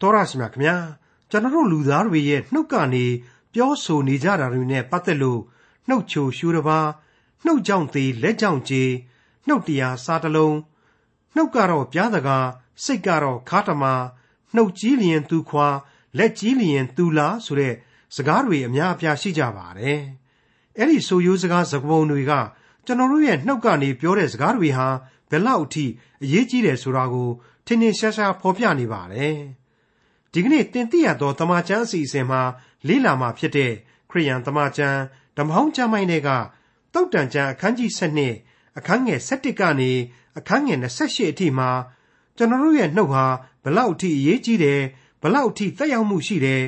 တော်ရရှိမြခင်ဗျာကျွန်တော်တို့လူသားတွေရဲ့နှုတ်ကနေပြောဆိုနေကြတာတွေနဲ့ပတ်သက်လို့နှုတ်ချိုရှူတစ်ပါးနှုတ်ကြောင့်သေးလက်ကြောင့်ကြေနှုတ်တရားစားတလုံးနှုတ်ကတော့ပြားတကားစိတ်ကတော့ခါတမနှုတ်ကြီးလျင်သူခွာလက်ကြီးလျင်သူလားဆိုတဲ့စကားတွေအများအပြားရှိကြပါတယ်အဲ့ဒီဆိုရိုးစကားစကားပုံတွေကကျွန်တော်တို့ရဲ့နှုတ်ကနေပြောတဲ့စကားတွေဟာဘယ်လောက်အထိအရေးကြီးတယ်ဆိုတာကိုထင်ထင်ရှားရှားဖော်ပြနေပါတယ် ဒီကနေ့တင်ပြရသောတမန်ကျမ်းအစီအစဉ်မှာလေ့လာမှာဖြစ်တဲ့ခရိယန်တမန်ကျမ်းဓမ္မဟောင်းကျမ်းပိုင်းတွေကတုတ်တန်ကျမ်းအခန်းကြီး7အခန်းငယ်7ကနေအခန်းငယ်28အထိမှာကျွန်တော်တို့ရဲ့နှုတ်ဟာဘလောက်အထိအရေးကြီးတယ်ဘလောက်အထိသက်ရောက်မှုရှိတယ်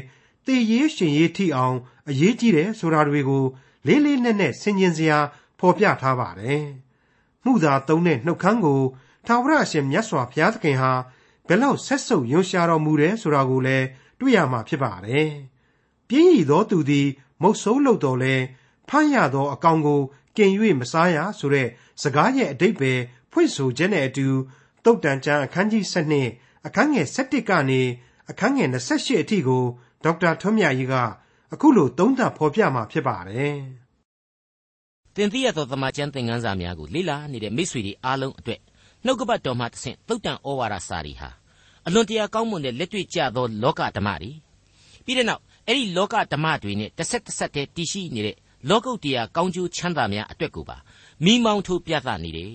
တေရေးရှင်ရေးထိအောင်အရေးကြီးတယ်ဆိုတာတွေကို လေးလေးနက်နက်ဆင်ခြင်စရာဖော်ပြထားပါတယ်။မှုသာသုံးတဲ့နှုတ်ခမ်းကိုထာဝရအရှင်မြတ်စွာဘုရားသခင်ဟာ ဘယ်လောက်ဆက်ဆုပ်ရွံရှာတော်မူတယ်ဆိုတာကိုလည်းတွေ့ရမှာဖြစ်ပါတယ်။ပြင်းရည်သောသူသည် မုတ်ဆိုးလုပ်တော်လဲဖမ်းရသောအကောင်ကိုကင်၍မစားရဆိုတဲ့စကားရဲ့အတိတ်ပဲဖွင့်ဆိုခြင်းနဲ့အတူတုတ်တန်ကျမ်းအခန်းကြီး7အခန်းငယ်7ကနေအခန်းငယ်28အထိကိုဒေါက်တာထွန်းမြတ်ကြီးကအခုလိုသုံးသပ်ဖော်ပြมาဖြစ်ပါတယ်။တင်ပြရသောသမာကျမ်းသင်ခန်းစာများကိုလေ့လာနေတဲ့မိတ်ဆွေတွေအားလုံးအတွက် နှုတ်ကပတ်တော်မှတဆင့်သုတ်တန်ဩဝါဒစာတွေဟာအလွန်တရာကောင်းမွန်တဲ့လက်တွေ့ကျသောလောကဓမ္မတွေပြီးတဲ့နောက်အဲ့ဒီလောကဓမ္မတွေနဲ့တစ်ဆက်တစ်ဆက်တည်းတည်ရှိနေတဲ့လောကုတ်တရားကောင်းကျိုးချမ်းသာများအတွက်ကိုပါမိမောင်းထိုးပြသနေတယ်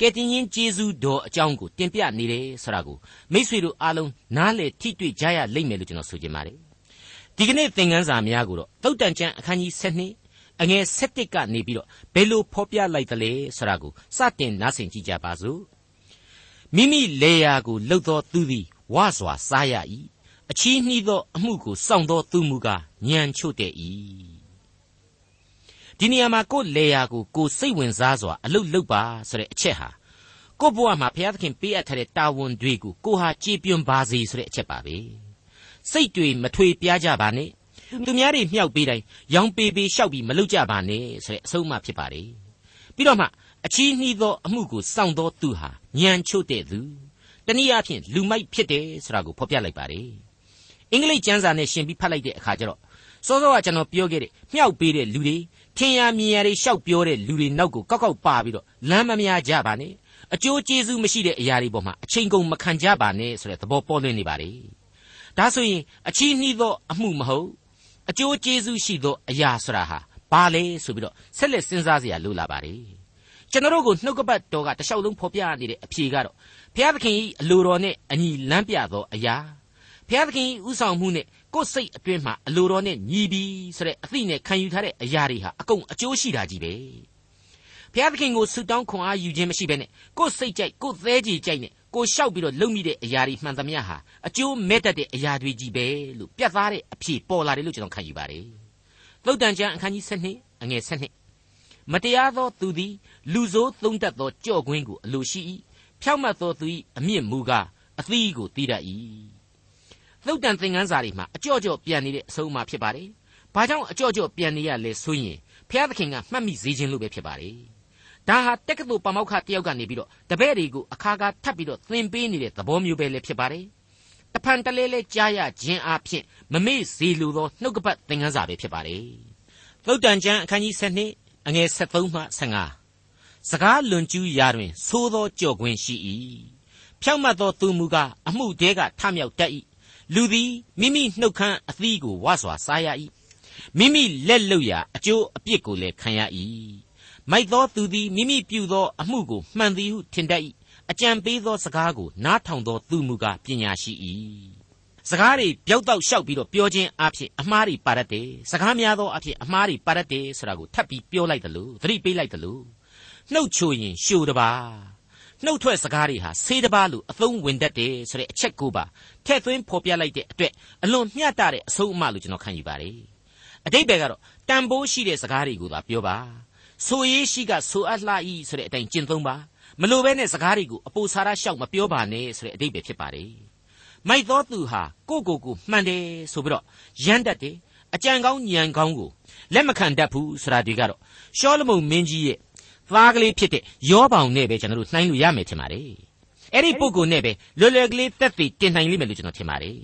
ကဲတင်ရင်ဂျေဇူးတော်အကြောင်းကိုတင်ပြနေတယ်ဆိုတာကိုမိษွေတို့အားလုံးနားလည်ထိတွေ့ကြရလိမ့်မယ်လို့ကျွန်တော်ဆိုချင်ပါတယ်ဒီကနေ့သင်ခန်းစာများကိုတော့သုတ်တန်ကျမ်းအခန်းကြီး7အငယ်7ကနေပြီးတော့ဘယ်လိုဖော်ပြလိုက်သလဲဆိုတာကိုစတင်နားဆင်ကြည့်ကြပါစို့ မိမိလေယာကိုလှုပ်သောသူသည်ဝါစွာစားရ၏အချီးနှီးသောအမှုကိုစောင့်သောသူမူကားညံချို့တဲ့၏ဒီနေရာမှာကိုယ်လေယာကိုကိုစိတ်ဝင်စားစွာအလုတ်လုတ်ပါဆိုတဲ့အချက်ဟာကိုဘဝမှာဘုရားသခင်ပေးအပ်ထားတဲ့တာဝန်တွေကိုကိုဟာကြည်ပြွန်ပါစေဆိုတဲ့အချက်ပါပဲစိတ်တွေမထွေပြားကြပါနဲ့သူများတွေမြှောက်ပေးတိုင်းရောင်ပေပေလျှောက်ပြီးမလုတ်ကြပါနဲ့ဆိုတဲ့အဆုံးအမဖြစ်ပါတယ်ပြီးတော့မှ အချီးနှီးသောအမှုကိုစောင့်သောသူဟာညံချို့တဲ့သူတနည်းအားဖြင့်လူမိုက်ဖြစ်တယ်ဆိုတာကိုဖော်ပြလိုက်ပါတယ်အင်္ဂလိပ်ကျမ်းစာနဲ့ရှင်ပြီးဖတ်လိုက်တဲ့အခါကျတော့စောစောကကျွန်တော်ပြောခဲ့တဲ့မြှောက်ပေးတဲ့လူတွေထင်ရမြင်ရတွေရှောက်ပြောတဲ့လူတွေနောက်ကိုကောက်ကောက်ပါပြီးတော့လမ်းမများကြပါနဲ့အကျိုးကျေးဇူးမရှိတဲ့အရာတွေပေါ်မှာအချိန်ကုန်မခံကြပါနဲ့ဆိုတဲ့သဘောပေါ်လွင်နေပါလေဒါဆိုရင်အချီးနှီးသောအမှုမဟုတ်အကျိုးကျေးဇူးရှိသောအရာဆိုတာဟာဘာလဲဆိုပြီးတော့ဆက်လက်စဉ်းစားเสียလို့လာပါလေ ကျွန်တော်တို့ကိုနှုတ်ကပတ်တော်ကတခြားလုံးဖော်ပြနေတဲ့အဖြေကတော့ဘုရားသခင်၏အလိုတော်နဲ့အညီလမ်းပြသောအရာဘုရားသခင်၏ဥဆောင်မှုနဲ့ကိုယ်စိတ်အတွင်းမှာအလိုတော်နဲ့ညီပြီးဆိုတဲ့အသိနဲ့ခံယူထားတဲ့အရာတွေဟာအကုန်အကျိုးရှိတာကြီးပဲဘုရားသခင်ကိုဆုတောင်းခွန်အားယူခြင်းမရှိဘဲနဲ့ကိုယ်စိတ်ကြိုက်ကိုယ်သဲကြည်ကြိုက်နဲ့ကိုလျှောက်ပြီးတော့လုံမိတဲ့အရာတွေမှန်သမျှဟာအကျိုးမဲ့တတ်တဲ့အရာတွေကြီးပဲလို့ပြတ်သားတဲ့အဖြေပေါ်လာတယ်လို့ကျွန်တော်ခံယူပါတယ်သုတ်တန်ကျမ်းအခန်းကြီး7အငယ်7မတရားသောသူသည် လူဆိုးသုံးတတ်သောကြော့ကွင်းကိုအလိုရှိ၏ဖြောက်မတ်သောသူ၏အမြင့်မူကားအသီးကိုတီးတတ်၏သုတ်တန်သင်ခန်းစာတွေမှာအကြော့ကြော့ပြန်နေတဲ့အဆုံးအမဖြစ်ပါတယ်။ဘာကြောင့်အကြော့ကြော့ပြန်နေရလဲဆိုရင်ဘုရားသခင်ကမှတ်မိစေခြင်းလို့ပဲဖြစ်ပါတယ်။ဒါဟာတက္ကသိုလ်ပမောက္ခတယောက်ကနေပြီးတော့တပည့်တွေကိုအခါခါထပ်ပြီးတော့သင်ပေးနေတဲ့သဘောမျိုးပဲလည်းဖြစ်ပါတယ်။တဖန်တလဲလဲကြားရခြင်းအဖြစ်မမေ့စေလိုသောနှုတ်ကပတ်သင်ခန်းစာပဲဖြစ်ပါတယ်။သုတ်တန်ကျမ်းအခန်းကြီး7အငယ်73မှ15 စကားလွန်ကျူးရာတွင်သိုးသောကြော့ခွင်းရှိ၏။ဖြောက်မတ်သောသူမူကားအမှုတဲကထမြောက်တတ်၏လူသည်မိမိနှုတ်ခမ်းအသီးကိုဝါစွာစားရ၏မိမိလက်လုတ်ရာအကျိုးအပြစ်ကိုလည်းခံရ၏မိုက်သောသူသည်မိမိပြုသောအမှုကိုမှန်သည်ဟုထင်တတ်၏အကြံပေးသောစကားကိုနားထောင်သောသူမူကားပညာရှိ၏စကားတွေပျောက်တော့လျှောက်ပြီးတော့ပြောခြင်းအဖြစ်အမှားတွေပါတတ်တယ်စကားများသောအဖြစ်အမှားတွေပါတတ်တယ်ဆိုတာကိုထပ်ပြီးပြောလိုက်တယ်လို့သတိပေးလိုက်တယ်လို့ နှုတ်ချိုရင်ရှို့တပါနှုတ်ထွက်စကားတွေဟာဆေးတပါးလိုအသုံးဝင်တတ်တယ်ဆိုတဲ့အချက်ကိုပါထည့်သွင်းဖော်ပြလိုက်တဲ့အတွက်အလွန်မျှတတဲ့အဆုံးအမလို့ကျွန်တော်ခံယူပါတယ်အတိတ်ဘယ်ကတော့တန်ဖိုးရှိတဲ့စကားတွေကိုသာပြောပါဆိုရေးရှိကဆိုအပ်လှဤဆိုတဲ့အတိုင်းကျင့်သုံးပါမလိုဘဲနဲ့စကားတွေကိုအပူဆာရရှောက်မပြောပါနဲ့ဆိုတဲ့အတိတ်ပဲဖြစ်ပါတယ်မိုက်သောသူဟာကိုကိုကိုမှန်တယ်ဆိုပြီးတော့ရမ်းတတ်တယ်အကြံကောင်းညံကောင်းကိုလက်မခံတတ်ဘူးဆိုတာတွေကတော့ရှောလမုန်မင်းကြီးရဲ့ သားကလေးဖြစ်တဲ့ယောဘောင်နဲ့ပဲကျွန်တော်တို့နှိုင်းလို့ရမယ်ထင်ပါတယ်အဲ့ဒီပုဂ္ဂိုလ်နဲ့ပဲလွယ်လွယ်ကလေးတက်တည်တင်နိုင်လိမ့်မယ်လို့ကျွန်တော်ထင်ပါတယ်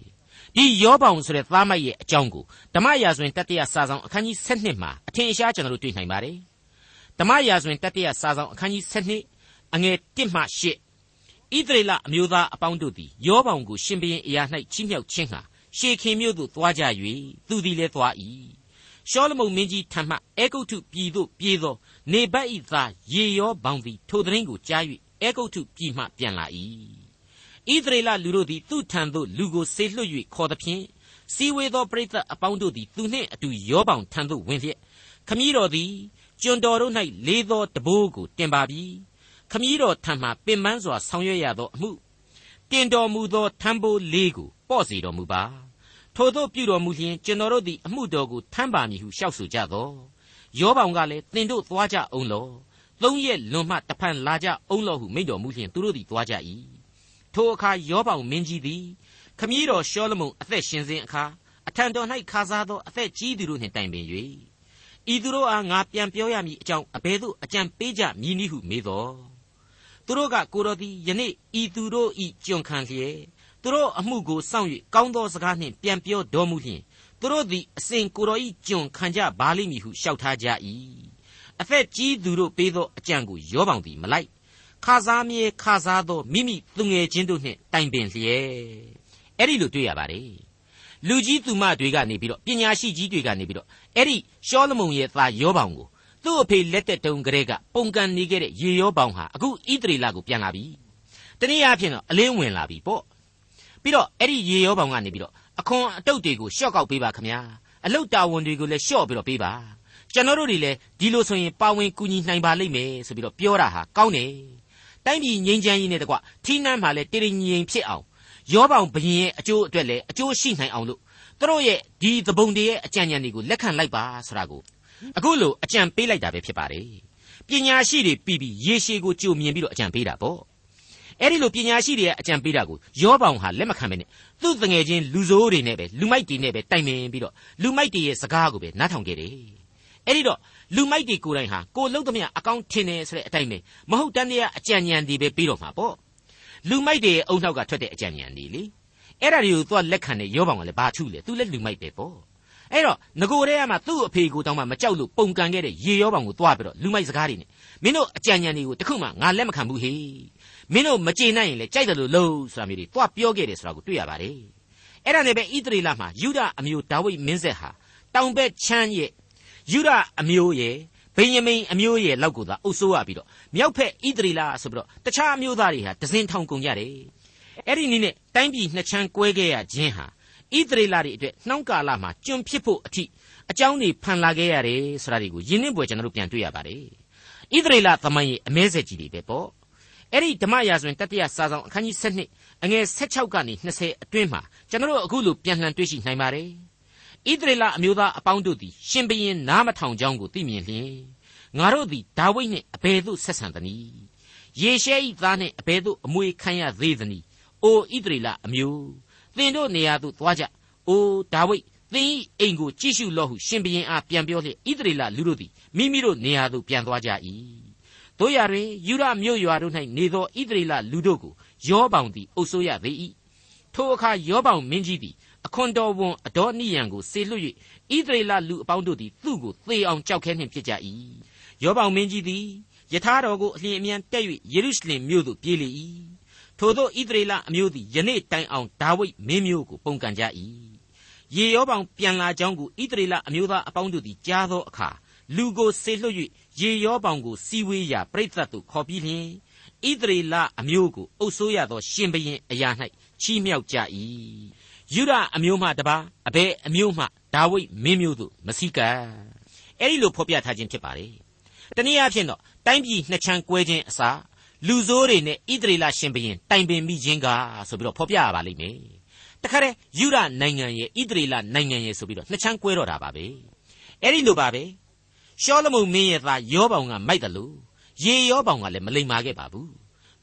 ဒီယောဘောင်ဆိုတဲ့သားမိုက်ရဲ့အကြောင်းကိုဓမ္မရာဇဝင်တတိယစာဆောင်အခန်းကြီး7မှာအထင်ရှားကျွန်တော်တို့တွေ့နိုင်ပါတယ်ဓမ္မရာဇဝင်တတိယစာဆောင်အခန်းကြီး7အငယ်1မှ8ဣသရေလအမျိုးသားအပေါင်းတို့သည်ယောဘောင်ကိုရှင်ဘရင်အရာ၌ချီးမြှောက်ခြင်းဟာရှေခင်မြို့သို့သွားကြ၍သူသည်လည်းသွား၏ ရှောလမုန်မင်းကြီးထံမှအေဂုတ်ထုပြည်သို့ပြေးသောနေဗတ်၏သားယေရောဘောင်သည်ထိုသတင်းကိုကြား၍အေဂုတ်ထုပြည်မှပြန်လာ၏ဣသရေလလူတို့သည်သူ့ထံသို့လူကိုဆေလွှတ်၍ခေါ်သဖြင့်စီဝေသောပရိသတ်အပေါင်းတို့သည်သူနှင့်အတူရောပေါင်ထံသို့ဝင်လျက်ခမည်းတော်သည်ကျွန်တော်တို့၌လေးသောတဘိုးကိုတင်ပါပြီခမည်းတော်ထံမှပင်ပန်းစွာဆောင်ရွက်ရသောအမှုတင်တော်မူသောထံဘိုးလေးကိုပေါ့စီတော်မူပါ ထို့သောပြုတော်မူလျင်ကျွန်တော်တို့သည်အမှုတော်ကိုထမ်းပါမည်ဟုလျှောက်ဆိုကြသောယောဘောင်ကလည်းတင်တို့သွားကြအောင်လောသုံးရက်လွန်မှတဖန်လာကြအောင်လောဟုမိန့်တော်မူလျင်သူတို့သည်သွားကြ၏ထိုအခါယောဘောင်မင်းကြီးသည်ခမည်းတော်ရှောလမုန်အသက်ရှင်စဉ်အခါအထံတော်၌ခါစားသောအသက်ကြီးသူတို့နှင့်တိုင်ပင်၍ဤသူတို့အားငါပြန်ပြောရမည်အကြောင်းအဘယ်သို့အကြံပေးကြမည်နည်းဟုမေးတော်သူတို့ကကိုတော်သည်ယနေ့ဤသူတို့ဤကြုံခံလျက် သူတို့အမှုကိုစောင့်၍ကောင်းသောစကားနှင့်ပြန်ပြောတော်မူလျှင်သူတို့သည်အစဉ်ကိုတော်ဤကြုံခံကြပါလိမ့်မည်ဟုလျှောက်ထားကြ၏အသက်ကြီးသူတို့ပေးသောအကြံကိုယောပေါင်သည်မလိုက်ခါစားမြဲခါစားသောမိမိသူငယ်ချင်းတို့နှင့်တိုင်ပင်လျက်အဲ့ဒီလိုတွေ့ရပါတယ်လူကြီးသူမတွေကနေပြီးတော့ပညာရှိကြီးတွေကနေပြီးတော့အဲ့ဒီရှောလမုန်ရဲ့သားယောဘောင်ကိုသူ့အဖေလက်သက်တုံကလေးကပုံကန်နေခဲ့တဲ့ရေယောဘောင်ဟာအခုဣသရေလကိုပြန်လာပြီတနည်းအားဖြင့်တော့အလင်းဝင်လာပြီပေါ့ ပြီးတော့အဲ့ဒီရေယောဘောင်ကနေပြီးတော့အခွန်အတုတ်တွေကိုရှော့ကောက်ပေးပါခမညာအလုတ်တာဝန်တွေကိုလည်းရှော့ပြီးတော့ပေးပါကျွန်တော်တို့တွေလည်းဒီလိုဆိုရင်ပါဝင်ကူညီနိုင်ပါလိမ့်မယ်ဆိုပြီးတော့ပြောတာဟာကောင်းတယ်တိုင်းပြည်ငြိမ်းချမ်းရေးနဲ့တကွထီးနှမ်းမှလည်းတည်တည်ငြိမ်ဖြစ်အောင်ရောပေါင်ဘရင်ရဲ့အကျိုးအတွက်လည်းအကျိုးရှိနိုင်အောင်လို့သူတို့ရဲ့ဒီသဘုံတွေရဲ့အကြံဉာဏ်တွေကိုလက်ခံလိုက်ပါဆိုတာကိုအခုလိုအကြံပေးလိုက်တာပဲဖြစ်ပါတယ်ပညာရှိတွေပြီးပြီးရေရှည်ကိုကြိုမြင်ပြီးတော့အကြံပေးတာပေါ့ အဲ့ဒီလိုပညာရှိတွေရဲ့အကြံပေးတာကိုရောပေါင်ဟာလက်မခံပဲနဲ့သူ့တငယ်ချင်းလူဆိုးတွေနဲ့ပဲလူမိုက်တွေနဲ့ပဲတိုင်ပင်ပြီးတော့လူမိုက်တွေရဲ့စကားကိုပဲနားထောင်ခဲ့တယ်အဲ့ဒီတော့လူမိုက်တွေကိုယ်တိုင်ဟာကိုလှုပ်သမျှအကောင့်ထင်တယ်ဆိုတဲ့အတိုင်းပဲမဟုတ်တန်းတရားအကြံဉာဏ်တွေပဲပြီးတော့မှာပေါ့လူမိုက်တွေရဲ့အုံနောက်ကထွက်တဲ့အကြံဉာဏ်တွေလေအဲ့ဒါတွေကိုသွားလက်ခံတဲ့ရောပေါင်ကလည်းဘာထုလဲသူလည်းလူမိုက်ပဲပေါ့အဲ့တော့ငကိုတဲ့ကမှသူ့အဖေကိုတောင်းမှမကြောက်လို့ပုံကန်ခဲ့တဲ့ရေရောပေါင်ကိုသွားပြီးတော့လူမိုက်စကားတွေနဲ့ မင်းတို့အကြံဉာဏ်တွေကိုတခုမှငါလက်မခံဘူးဟေ့မင်းတို့မကျေနပ်ရင်လည်းကြိုက်တယ်လို့လို့ဆိုတာမျိုးတွေသွားပြောခဲ့တယ်ဆိုတာကိုတွေ့ရပါတယ်အဲ့ဒါနဲ့ပဲဣသရေလမှာယူဒအမျိုးဒါဝိဒ်မင်းဆက်ဟာတောင်ဘက်ချမ်းရဲ့ယူဒအမျိုးရဲ့ဗိယမိန်အမျိုးရဲ့လောက်ကိုသာအုပ်စိုးရပြီးတော့မြောက်ဖက်ဣသရေလဆိုပြီးတော့တခြားအမျိုးသားတွေဟာဒဇင်ထောင်ကုန်ကြတယ်အဲ့ဒီနည်းနဲ့တိုင်းပြည်နှစ်ချမ်းကွဲခဲ့ရခြင်းဟာဣသရေလတွေအတွက်နှောင်းကာလမှာကျွံဖြစ်ဖို့အထိအကြောင်းတွေဖန်လာခဲ့ရတယ်ဆိုတာတွေကိုယဉ်နှင်းပွဲကျွန်တော်တို့ပြန်တွေ့ရပါတယ် ဣသရေလသမိုင်းရဲ့အမဲဆက်ကြီးတွေပဲပေါ့အဲ့ဒီဓမ္မရာဇဝင်တတိယစာဆောင်အခန်းကြီး7အငယ်16ကနေ20အတွင်းမှာကျွန်တော်တို့အခုလိုပြန်လှန်တွေ့ရှိနိုင်ပါတယ်ဣသရေလအမျိုးသားအပေါင်းတို့သည်ရှင်ဘရင်နားမထောင်ကြောင်းကိုသိမြင်လျင်ငါတို့သည်ဒါဝိဒ်နှင့်အဘယ်သို့ဆက်ဆံသနည်းယေရှဲ၏သားနှင့်အဘယ်သို့အမွေခံရသေးသနည်းအိုဣသရေလအမျိုးသင်တို့နေရာသို့သွားကြအိုဒါဝိဒ် သင်၏အိမ်ကိုကြည့်ရှုလော့ဟုရှင်ဘရင်အားပြန်ပြောလျက်ဣသရေလလူတို့သည်မိမိတို့နေရာသို့ပြန်သွားကြ၏တို့ရတွင်ယူရမြို့ရွာတို့၌နေသောဣသရေလလူတို့ကိုယောဘောင်သည်အုပ်ဆိုးရသေး၏ထိုအခါယောဘောင်မင်းကြီးသည်အခွန်တော်ဝန်အဒေါနိယံကိုဆေလွတ်၍ဣသရေလလူအပေါင်းတို့သည်သူ့ကိုသေအောင်ကြောက်ခဲနှင့်ဖြစ်ကြ၏ယောဘောင်မင်းကြီးသည်ယထာတော်ကိုအလျင်အမြန်တက်၍ယေရုရှလင်မြို့သို့ပြေးလေ၏ထို့သောဣသရေလအမျိုးသည်ယနေ့တိုင်အောင်ဒါဝိဒ်မင်းမျိုးကိုပုန်ကန်ကြ၏ ယေယောဘောင်ပြန်လာကြောင်းကိုဣသရေလအမျိုးသားအပေါင်းတို့သည်ကြားသောအခါလူကိုဆေလွတ်၍ယေယောဘောင်ကိုစီဝေးရာပြိဿတ်သို့ခေါ်ပြီးလျှင်ဣသရေလအမျိုးကိုအုပ်ဆိုးရသောရှင်ဘရင်အရာ၌ချီးမြှောက်ကြ၏ယုဒအမျိုးမှတပါအဘယ်အမျိုးမှဒါဝိဒ်မင်းမျိုးတို့မစည်းကပ်အဲ့ဒီလိုဖော်ပြထားခြင်းဖြစ်ပါတယ်တနည်းအားဖြင့်တော့တိုင်းပြည်နှစ်ချမ်းကွဲခြင်းအစားလူဆိုးတွေနဲ့ဣသရေလရှင်ဘရင်တိုင်ပင်မိခြင်းကဆိုပြီးတော့ဖော်ပြရပါလိမ့်မယ် တခါတည်းယူရနိုင်ငံရဲ့ဣသရေလနိုင်ငံရဲ့ဆိုပြီးတော့နှစ်ချမ်းကွဲတော့တာပါပဲအဲ့ဒီလိုပါပဲရှောလမုန်မင်းရဲ့သားယောဘောင်ကမိုက်တယ်လို့ရေယောဘောင်ကလည်းမလိမ္မာခဲ့ပါဘူး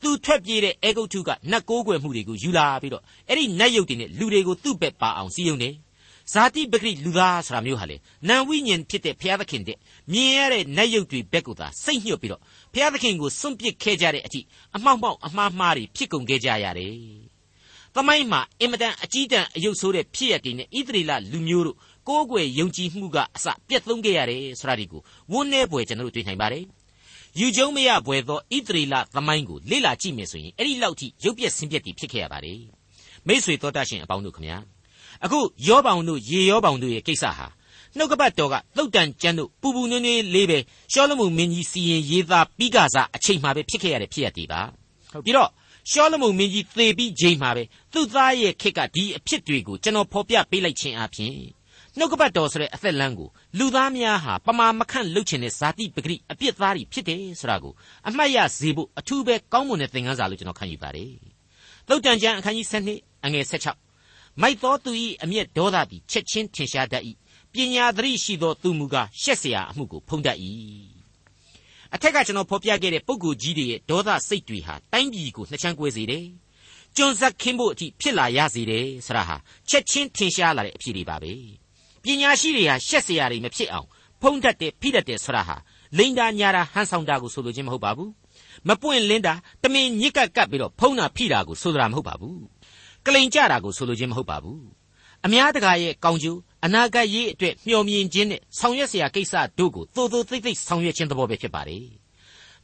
သူထွက်ပြေးတဲ့အဲဂုတ်ထုကနတ်ကိုးကွယ်မှုတွေကိုယူလာပြီးတော့အဲ့ဒီနတ်ရုပ်တွေနဲ့လူတွေကိုသူ့ဘက်ပါအောင်စီယုံနေဇာတိပဂရိလူသားဆိုတာမျိုးဟာလေနံဝိညာဉ်ဖြစ်တဲ့ဘုရားသခင်တဲ့မြင်ရတဲ့နတ်ရုပ်တွေဘက်ကိုသာစိတ်ညှို့ပြီးတော့ဘုရားသခင်ကိုစွန့်ပစ်ခဲ့ကြတဲ့အထိအမှောက်မှောက်အမှားမှားတွေဖြစ်ကုန်ခဲ့ကြရတယ် သမိုင်းမှာအင်မတန်အကြီးတန်းအယုတ်ဆိုးတဲ့ဖြစ်ရပ်တွေနဲ့ဣသရေလလူမျိုးတို့ကိုးကွယ်ယုံကြည်မှုကအစပြတ်သုံးခဲ့ရတယ်ဆိုတာဒီကိုဝန်းနေပွဲကျွန်တော်တို့တွေ့နိုင်ပါတယ်ယူကျုံမရပွဲသောဣသရေလသမိုင်းကိုလေ့လာကြည့်မယ်ဆိုရင်အဲ့ဒီလောက်ထိရုပ်ပြက်ဆင်းပြက်တည်ဖြစ်ခဲ့ရပါတယ်မိษွေတော်တတ်ရှင်အပေါင်းတို့ခမညာအခုယောပေါင်တို့ရေယောပေါင်တို့ရဲ့ကိစ္စဟာနှုတ်ကပတ်တော်ကသုတ်တန်ကျမ်းတို့ပူပူနွေးနွေးလေးပဲရှောလမုန်မင်းကြီးစီရင်ရေးသားပြီးကစားအချိန်မှပဲဖြစ်ခဲ့ရတဲ့ဖြစ်ရတည်ပါပြီးတော့ ရှောလမုန်မင်းကြီးသေပြီးချိန်မှပဲသူ့သားရဲ့ခက်ကဒီအဖြစ်တွေကိုကျွန်တော်ဖော်ပြပေးလိုက်ခြင်းအပြင်နှုတ်ကပတ်တော်ဆိုတဲ့အသက်လမ်းကိုလူသားများဟာပမာမခန့်လှုပ်ချင်တဲ့ဇာတိပဂရိအပြစ်သားတွေဖြစ်တယ်ဆိုတာကိုအမှတ်ရစေဖို့အထူးပဲကောင်းမွန်တဲ့သင်ခန်းစာလို့ကျွန်တော်ခံယူပါတယ်သုတ်တန်ကျမ်းအခန်းကြီး7အငယ်16မိုက်သောသူ၏အမျက်ဒေါသသည်ချက်ချင်းထင်ရှားတတ်၏ပညာသတိရှိသောသူမူကားရှက်เสียအမှုကိုဖုံးတတ်၏ အထက်ကကျွန်တော်ဖော်ပြခဲ့တဲ့ပုံကိုကြီးတွေရဲ့ဒေါသစိတ်တွေဟာတိုင်းပြည်ကိုနှစ်ချမ်းကွဲစေတယ်။ကျွန်ဆက်ခင်းဖို့အထိဖြစ်လာရစေတယ်ဆရာဟာချက်ချင်းထင်ရှားလာတဲ့အဖြစ်တွေပါပဲ။ပညာရှိတွေဟာရှက်စရာတွေမဖြစ်အောင်ဖုံးတတ်တယ်ဖိတတ်တယ်ဆရာဟာလိန်တာညာတာဟန်ဆောင်တာကိုဆိုလိုခြင်းမဟုတ်ပါဘူး။မပွင့်လင်းတာတမင်ညစ်ကပ်ကပ်ပြီးတော့ဖုံးတာဖိတာကိုဆိုတာမဟုတ်ပါဘူး။ကလိန်ကြတာကိုဆိုလိုခြင်းမဟုတ်ပါဘူး။အများတကာရဲ့ကောင်းကျိုး အနာဂတ်ရေးအတွက်မျှော်မြင်ခြင်းနဲ့ဆောင်ရွက်เสียကိစ္စတို့ကိုသို့သို့သိမ့်သိမ့်ဆောင်ရွက်ခြင်းသဘောပဲဖြစ်ပါတယ်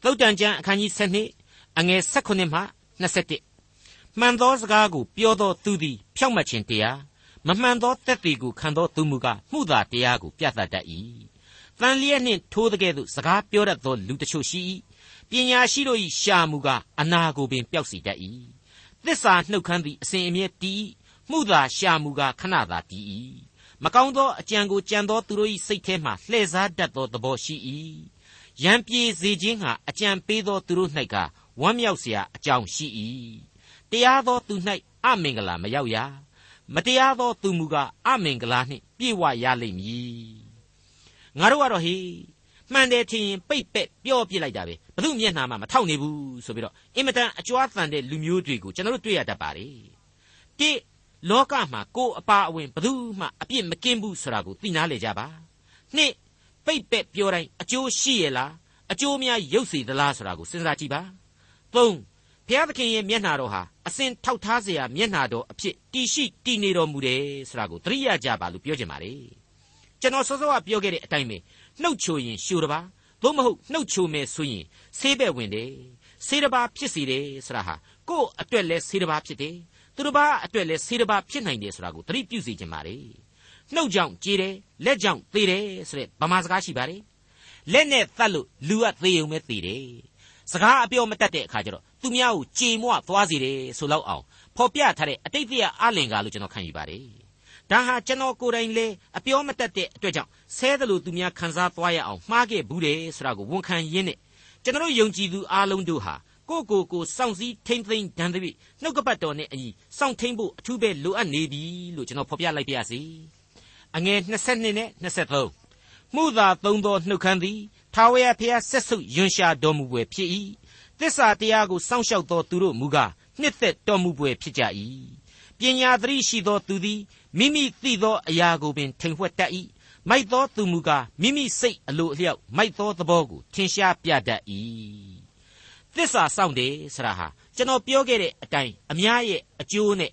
သုတ်တန်ကျမ်းအခန်းကြီး7အငယ်16မှ21မှန်သောစကားကိုပြောသောသူသည်ဖြောင့်မတ်ခြင်းတရားမမှန်သောတက်တီကိုခံသောသူမူကားမှုသာတရားကိုပြသတတ်၏တန်လျက်နှင့်ထိုးတဲ့ကဲ့သို့စကားပြောတတ်သောလူတချို့ရှိ၏ပညာရှိတို့၏ရှာမူကားအနာကိုပင်ပျောက်စေတတ်၏သစ္စာနှုတ်ခမ်းသည်အစဉ်အမြဲတည်မှုသာရှာမူကားခဏသာတည်၏ မကောင်းသောအကြံကိုကြံသောသူတို့၏စိတ်ထဲမှလှည့်စားတတ်သောသဘောရှိ၏ရံပြေစေခြင်းဟာအကြံပေးသောသူတို့၌ကဝမ်းမြောက်စရာအကြောင်းရှိ၏တရားသောသူ၌အမင်္ဂလာမရောက်ရမတရားသောသူမူကားအမင်္ဂလာနှင့်ပြည့်ဝရလိမ့်မည်ငါတို့ကတော့ဟေးမှန်တယ်ထင်ရင်ပိတ်ပက်ပြောပြလိုက်တာပဲဘသူမျက်နှာမှမထောက်နေဘူးဆိုပြီးတော့အင်မတန်အကြွားတန်တဲ့လူမျိုးတွေကိုကျွန်တော်တို့တွေ့ရတတ်ပါလေတိ လောကမှာကိုယ်အပါအဝင်ဘယ်သူမှအပြစ်မကင်းဘူးဆိုတာကိုသိနာလေကြပါနှစ်ပိတ်ပက်ပြောတိုင်းအကျိုးရှိရလားအကျိုးများရုပ်စေသလားဆိုတာကိုစဉ်းစားကြည့်ပါသုံးဘုရားသခင်ရဲ့မျက်နှာတော်ဟာအစဉ်ထောက်ထားเสียမျက်နှာတော်အဖြစ်တည်ရှိတည်နေတော်မူတယ်ဆိုတာကိုသတိရကြပါလို့ပြောချင်ပါတယ်ကျွန်တော်စောစောကပြောခဲ့တဲ့အတိုင်းပဲနှုတ်ချိုရင်ရှူတပါသို့မဟုတ်နှုတ်ချိုမယ်ဆိုရင်ဆေးပဲ့ဝင်တယ်ဆေးတပါဖြစ်စီတယ်ဆိုတာဟာကိုယ့်အတွက်လဲဆေးတပါဖြစ်တယ် သူတစ်ပါးအတွက်လည်းဆေးတစ်ပါးဖြစ်နိုင်တယ်ဆိုတာကိုသတိပြုစေချင်ပါလေနှုတ်ကြောင့်ကြေးတယ်လက်ကြောင့်သေတယ်ဆိုတဲ့ဗမာစကားရှိပါတယ်လက်နဲ့သတ်လို့လူကသေုံပဲသေတယ်စကားအပြောမတတ်တဲ့အခါကျတော့သူများကိုကြေမွသွားစေတယ်ဆိုလောက်အောင်ဖော်ပြထားတဲ့အတိတ်တရားအလင်ကားလို့ကျွန်တော်ခံယူပါတယ်ဒါဟာကျွန်တော်ကိုယ်တိုင်လေအပြောမတတ်တဲ့အတွက်ကြောင့်ဆဲတယ်လို့သူများခံစားသွားရအောင်မှားခဲ့ဘူးတယ်ဆိုတာကိုဝန်ခံရင်းနဲ့ကျွန်တော်ယုံကြည်သူအားလုံးတို့ဟာ ကိုကိုကိုစောင့်စည်းထိမ့်သိမ့်ဒဏ်သဖြင့်နှုတ်ကပတ်တော်နဲ့အညီစောင့်ထိန်ဖို့အထူးပဲလိုအပ်နေပြီလို့ကျွန်တော်ဖော်ပြလိုက်ပါရစေအငယ်22နဲ့23မှုသာသုံးသောနှုတ်ခမ်းသည်ထာဝရဘုရားဆက်ဆုပ်ယွန်ရှာတော်မူပွဲဖြစ်၏သစ္စာတရားကိုစောင့်ရှောက်သောသူတို့မူကားနှစ်သက်တော်မူပွဲဖြစ်ကြ၏ပညာသတိရှိသောသူသည်မိမိသိသောအရာကိုပင်ထိန်ဝှက်တတ်၏မိုက်သောသူမူကားမိမိစိတ်အလိုအလျောက်မိုက်သောသဘောကိုထင်ရှားပြတတ်၏ သစ္စာစောင့်တယ်ဆိုတာဟာကျွန်တော်ပြောခဲ့တဲ့အတိုင်းအများရဲ့အကျိုးနဲ့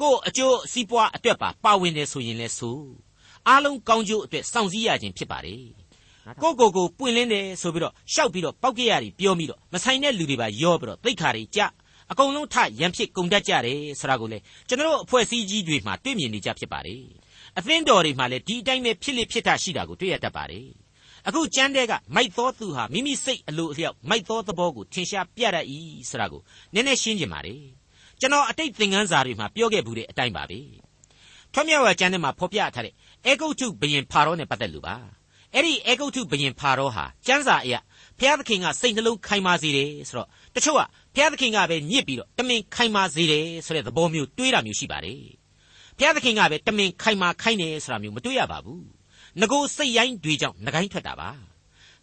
ကိုယ်အကျိုးစီးပွားအတွက်ပါပါဝင်တယ်ဆိုရင်လဲဆိုအားလုံးကောင်းကျိုးအတွက်စောင့်စည်းရခြင်းဖြစ်ပါတယ်ကိုကိုကိုပွင့်လင်းတယ်ဆိုပြီးတော့ရှောက်ပြီးတော့ပောက်ကြရတွေပြောပြီးတော့မဆိုင်တဲ့လူတွေပါရောပြီးတော့သိခါတွေကြအကုန်လုံးထရန်ဖြစ်ကုန်တတ်ကြတယ်ဆိုတာကိုလေကျွန်တော်အဖွဲ့အစည်းကြီးတွေမှာတွေ့မြင်နေကြဖြစ်ပါတယ်အသင်းတော်တွေမှာလည်းဒီအတိုင်းပဲဖြစ်လိဖြစ်တာရှိတာကိုတွေ့ရတတ်ပါတယ် အခုကျမ်းတဲ့ကမိုက်သောသူဟာမိမိစိတ်အလိုအလျောက်မိုက်သောသဘောကိုထင်ရှားပြတတ်၏ဆိုတာကိုနည်းနည်းရှင်းပြပါလေကျွန်တော်အတိတ်သင်ခန်းစာတွေမှာပြောခဲ့ဘူးတဲ့အတိုင်းပါပဲထွတ်မြောက်ဝါကျမ်းထဲမှာဖော်ပြထားတဲ့အေဂုတ်ထုဘယင်ဖာရောနဲ့ပတ်သက်လို့ပါအဲ့ဒီအေဂုတ်ထုဘယင်ဖာရောဟာကျမ်းစာအရဘုရားသခင်ကစိတ်နှလုံးခိုင်မာစေတယ်ဆိုတော့တချို့ကဘုရားသခင်ကပဲညစ်ပြီးတော့တမင်ခိုင်မာစေတယ်ဆိုတဲ့သဘောမျိုးတွေးတာမျိုးရှိပါတယ်ဘုရားသခင်ကပဲတမင်ခိုင်မာခိုင်းတယ်ဆိုတာမျိုးမတွေးရပါဘူး ငကိုစိတ်ရိုင်းတွေကြောင့်ငကိုင်းထွက်တာပါ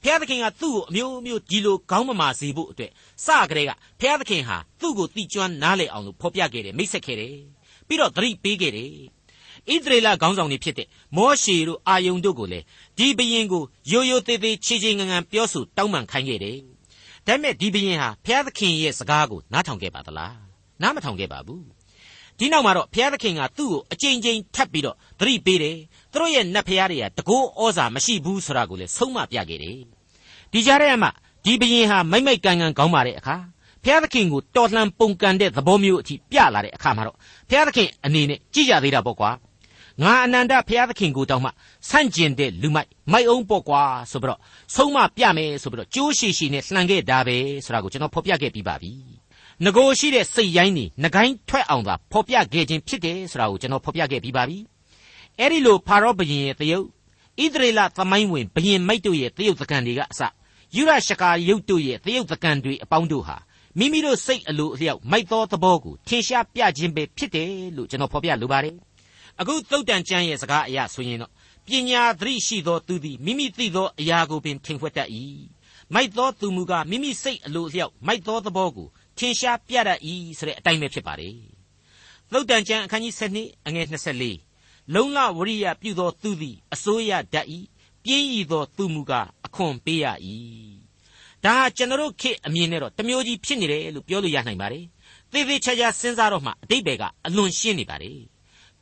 ဖျားသခင်ကသူ့ကိုအမျိုးမျိုးဒီလိုကောင်းမမာစေဖို့အတွက်စကြတဲ့ကဖျားသခင်ဟာသူ့ကိုတိကျွမ်းနားလေအောင်လို့ဖော်ပြခဲ့တယ်မိတ်ဆက်ခဲ့တယ်ပြီးတော့သတိပေးခဲ့တယ်ဣသရေလခေါင်းဆောင်တွေဖြစ်တဲ့မောရှေတို့အာယုန်တို့ကိုလည်းဒီဘရင်ကိုရိုးရိုးသေးသေးချေချေငငန်ပြောဆိုတောင်းပန်ခိုင်းခဲ့တယ်ဒါပေမဲ့ဒီဘရင်ဟာဖျားသခင်ရဲ့စကားကိုနားထောင်ခဲ့ပါသလားနားမထောင်ခဲ့ပါဘူးဒီနောက်မှာတော့ဘုရားသခင်ကသူ့ကိုအကြိမ်ကြိမ်ထပ်ပြီးတော့သတိပေးတယ် သူတို့ရဲ့နတ်ဖျားတွေကတကိုးဩဇာမရှိဘူးဆိုတာကိုလည်းဆုံးမပြခဲ့တယ်ဒီကြားထဲမှာဒီဘရင်ဟာမိမ့်မိတ်ကန်ကန်ကောင်းပါတဲ့အခါဘုရားသခင်ကိုတော်လှန်ပုန်ကန်တဲ့သဘောမျိုးအထိပြလာတဲ့အခါမှာတော့ဘုရားသခင်အနေနဲ့ကြည်ကြသေးတာပေါ့ကွာငါအနန္တဘုရားသခင်ကိုတောင်းမှဆန့်ကျင်တဲ့လူမိုက်မိုက်အောင်ပေါ့ကွာဆိုပြီးတော့ဆုံးမပြမယ်ဆိုပြီးတော့ကြိုးရှိရှိနဲ့လှန်ခဲ့တာပဲဆိုတာကိုကျွန်တော်ဖော်ပြခဲ့ပြီးပါပြီငကိုရှိတဲ့စိတ်ရိုင်းနေငကိုင်းထွက်အောင်သာဖော်ပြခဲ့ခြင်းဖြစ်တယ်ဆိုတာကိုကျွန်တော်ဖော်ပြခဲ့ပြီးပါပြီ အဲ့ဒီလိုဖာရောဘုရင်ရဲ့တယုတ်ဣသရေလသမိုင်းဝင်ဘုရင်မိတ်တို့ရဲ့တယုတ်သကန်တွေကအစယူရရှကာယုတ်တို့ရဲ့တယုတ်သကန်တွေအပေါင်းတို့ဟာမိမိတို့စိတ်အလိုအလျောက်မိုက်သောသဘောကိုထင်ရှားပြခြင်းပဲဖြစ်တယ်လို့ကျွန်တော်ဖော်ပြလိုပါတယ်အခုသုတ်တန်ကျမ်းရဲ့စကားအရဆိုရင်တော့ပညာသတိရှိသောသူသည်မိမိသိသောအရာကိုပင်ထင်ခွက်တတ်၏မိုက်သောသူမူကားမိမိစိတ်အလိုအလျောက်မိုက်သောသဘောကိုထင်ရှားပြတတ်၏ဆိုတဲ့အတိုင်းပဲဖြစ်ပါတယ်သုတ်တန်ကျမ်းအခန်းကြီး7အငယ်24 လုံလဝရိယပြုသောသူသည်အစိုးရတတ်၏ပြင်းရည်သောသူမူကားအခွန်ပေးရ၏ဒါဟာကျွန်တော်ခေတ်အမြင်နဲ့တော့တမျိုးကြီးဖြစ်နေတယ်လို့ပြောလို့ရနိုင်ပါတယ်သေသေးချာချာစဉ်းစားတော့မှအတိတ်ဘယ်ကအလွန်ရှင်းနေပါတယ်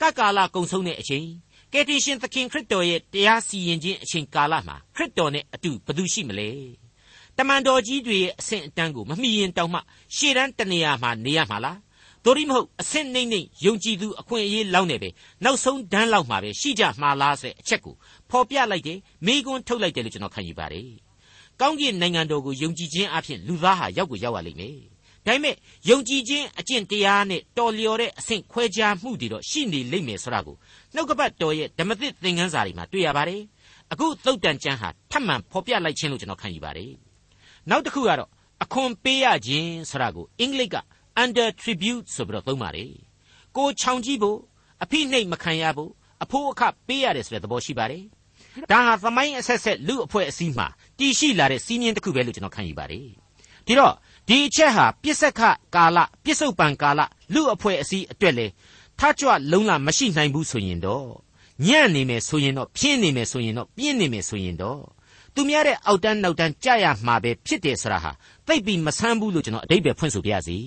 ကကာလကုံဆုံးတဲ့အချိန်ကယ်တင်ရှင်သခင်ခရစ်တော်ရဲ့တရားစီရင်ခြင်းအချိန်ကာလမှာခရစ်တော်နဲ့အတူဘယ်သူရှိမလဲတမန်တော်ကြီးတွေရဲ့အဆင့်အတန်းကိုမမှီရင်တောင်မှရှေ့တန်းတနေရာမှာနေရမှာလား တို့ရိမဟုတ်အဆင့်နှိမ့်နှိမ့်ယုံကြည်သူအခွင့်အရေးလောက်နေပဲနောက်ဆုံးဒန်းလောက်မှာပဲရှိကြမှာလားဆိုတဲ့အချက်ကိုဖော်ပြလိုက်တယ်မိကွန်းထုတ်လိုက်တယ်လို့ကျွန်တော်ခံယူပါတယ်ကောင်းကင်နိုင်ငံတော်ကိုယုံကြည်ခြင်းအပြင်လူသားဟာရောက်ကိုရောက်ရလိမ့်မယ်ဒါပေမဲ့ယုံကြည်ခြင်းအကျင့်တရားနဲ့တော်လျော်တဲ့အဆင့်ခွဲခြားမှုတွေတော့ရှိနေလိမ့်မယ်ဆိုတာကိုနှုတ်ကပတ်တော်ရဲ့ဓမ္မသစ်သင်ခန်းစာတွေမှာတွေ့ရပါတယ်အခုသုတ်တန်ကျမ်းဟာထပ်မံဖော်ပြလိုက်ခြင်းလို့ကျွန်တော်ခံယူပါတယ်နောက်တစ်ခုကတော့အခွန်ပေးရခြင်းဆိုတာကိုအင်္ဂလိပ်က under tribute ဆိုပြီးတော့သုံးပါတယ်ကိုချောင်ကြည့်ဖို့အဖိနှိတ်မခံရဖို့အဖို့အခပေးရတယ်ဆိုတဲ့သဘောရှိပါတယ်ဒါဟာသမိုင်းအဆက်ဆက်လူအဖွဲ့အစည်းမှာတည်ရှိလာတဲ့စီးမြင်တစ်ခုပဲလို့ကျွန်တော်ခံယူပါတယ်ဒီတော့ဒီအချက်ဟာပြစ္ဆကကာလပြစ္ဆုတ်ပံကာလလူအဖွဲ့အစည်းအတွက်လေထကြွလုံးလာမရှိနိုင်ဘူးဆိုရင်တော့ညံ့နေမယ်ဆိုရင်တော့ဖြင်းနေမယ်ဆိုရင်တော့ပြင်းနေမယ်ဆိုရင်တော့သူများတဲ့အောက်တန်းနောက်တန်းကြရမှာပဲဖြစ်တယ်ဆိုတာဟာသိပ်ပြီးမဆန်းဘူးလို့ကျွန်တော်အတိတ်ပဲဖွင့်ဆိုပြရစီ